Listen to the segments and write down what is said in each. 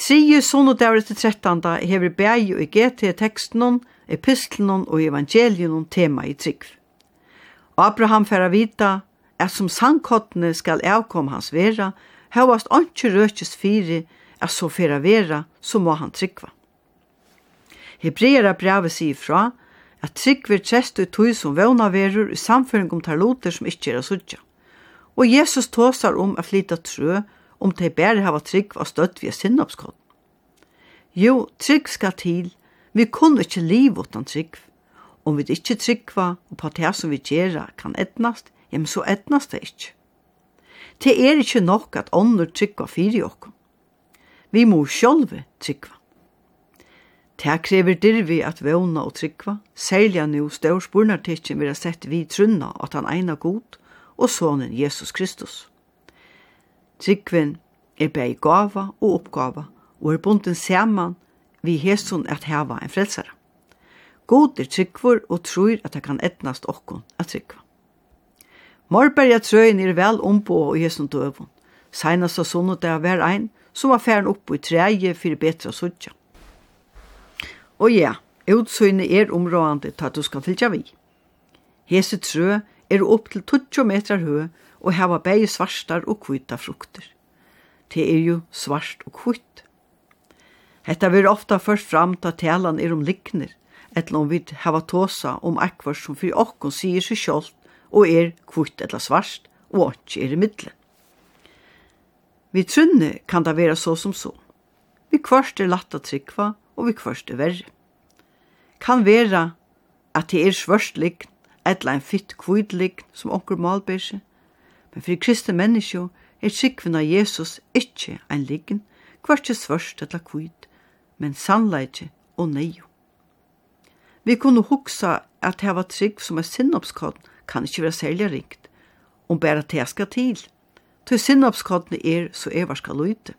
Trije sonodavret til 13. hever bæg og i GT-tekstnum, epistelnum og evangeliunum tema i trygg. Abraham færa vita at som sangkottene skal avkom hans vera, hevast anki røkjist fyri at så færa vera, så må han tryggva. Hebreera brevet sier fra at trygg vir trest og tog som vøvna verur i samføring om tarloter som ikkje er a sudja. Og Jesus tåsar om a flyta trø om de bare hava trygg og støtt via sinnoppskott. Jo, trygg skal til. Vi kunne ikke liv utan trygg. Om vi ikke tryggva og på det som vi gjør kan etnast, ja, men så etnast det ikke. Det er ikke nok at ånder tryggva fyrir okkur. Vi må sjolve tryggva. Det krever dirvi at vevna og tryggva, særlig nu stør spurnartikken vi har sett vi trunna at han eina god, og sonen Jesus Kristus. Tryggvin er bæði gava og oppgava og er bunden saman vi hesson at hava en frelsara. God er tryggvor og trur at det kan etnast okkon at tryggva. Morberga trøyen er vel ombo og hesson døvun. Seinast av sonnet er hver ein som var færen oppe i treje for betra suttja. Og ja, utsøyne er områdande til at du skal fylja vi. Hese trø er opp til 20 meter høy og hava bei svartar og kvita frukter. Det er jo svart og kvitt. Hetta ver ofta først fram ta talan er om likner, etla om vi hava tåsa om akvar som fyrir okkon sier seg sjálft og er kvitt etla svart, og ikke er i middelen. Vi trunne kan det være så som så. Vi kvørst er latt å trykva, og vi kvørst er verre. Kan være at det er svørst likn, etla en fytt likn som onker malbyrse, Men fyrir kristne menneskje er sikven av Jesus ikkje ein liggen, kvartje svørst eller kvitt, men sannleikje og neio. Vi kunne hugsa at heva trygg som er sinnopskodden kan ikkje vera særlig rikt, om bæra det skal til, til sinnopskodden er så evarska løyte.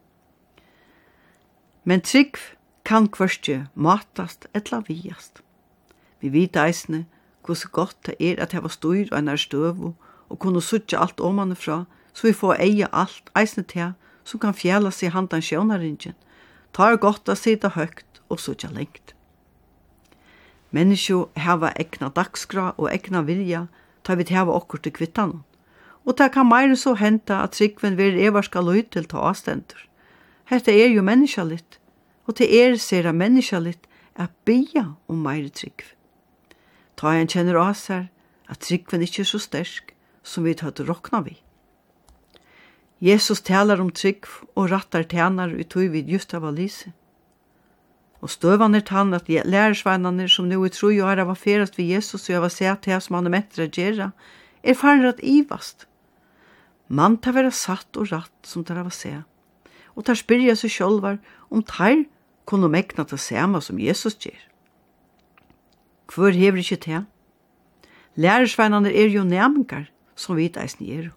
Men trygg kan kvartje matast eller viast. Vi vita eisne hvordan godt det er at heva styr og einar støvu og kunne suttje alt omanifra, så vi får eie alt, eisne til, som kan fjæla seg handan sjånaringen. Ta er godt å sitte høgt og suttje lengt. Menneskjo heva egna dagskra og egna vilja, ta vi heva okkur til kvittan. Og ta kan meire så henta at tryggven vil evarska løy til ta avstendur. Hette er jo menneskjallit, og til er ser a menneskjallit at bia om meire tryggv. Ta en kjenner av seg at tryggven ikkje er så stersk, som vi tatt råkna vi. Jesus talar om trygg og rattar tænar ut tog vid just av Alise. Og støvan er tann at lærersveinane som nu i tro jo er av affærast vi Jesus og av å se til som han er mettere gjerra, er farin at ivast. Man tar vera satt og ratt som tar av å se. Og tar spyrja seg sjolvar om tar kunne mekna til sema som Jesus gjer. Hvor hever ikkje til? Lærersveinane er jo næmingar, som vi eisen er.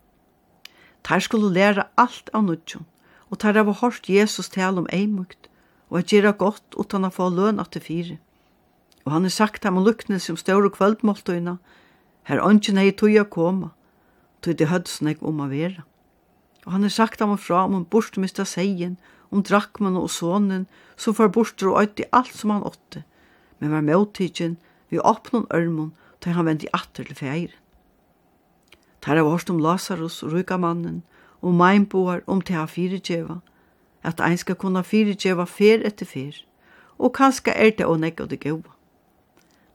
Tar skulle læra alt av nudjon, og tar av hårst Jesus tal om eimukt, og at gjøre godt utan å få løn at det fire. Og han har sagt ham om lukkne som større kvöldmåltøyna, her ønsken hei tøya koma, tøy det hødsen jeg om å være. Og han har sagt ham fra om en borst mista seien, om drakmen og sonen, som var bort og øyde alt som han åtte, men var møtidgen vi åpnån ørmon, tøy han vendi atter til feiren. Tar av hørst om Lazarus og rykamannen, og meinboar om til ha fyrirgjeva, at ein skal kunna fyrirgjeva fer etter fer, og kanska er det å nekka det gaua.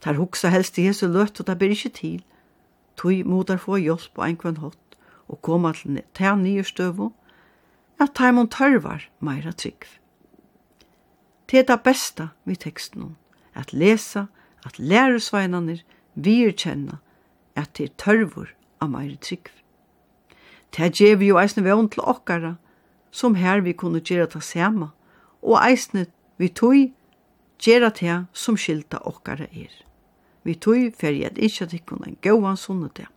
Tar hugsa helst i Jesu løtt, og det ber ikkje til, tog modar få hjelp på enkvann hot, og koma til ta nye støvo, at taimon tørvar meira tryggv. Det er det beste vi teksten om, at lesa, at læresveinanir virkjenna at det er tørvor av meire trygg. Det gjev jo eisne vevn til okkara, som her vi kunne gjera ta sema, og eisne vi tog gjera ta som skilta okkara er. Vi tog fyrir at ikkje tikkun en gauan sunnet det.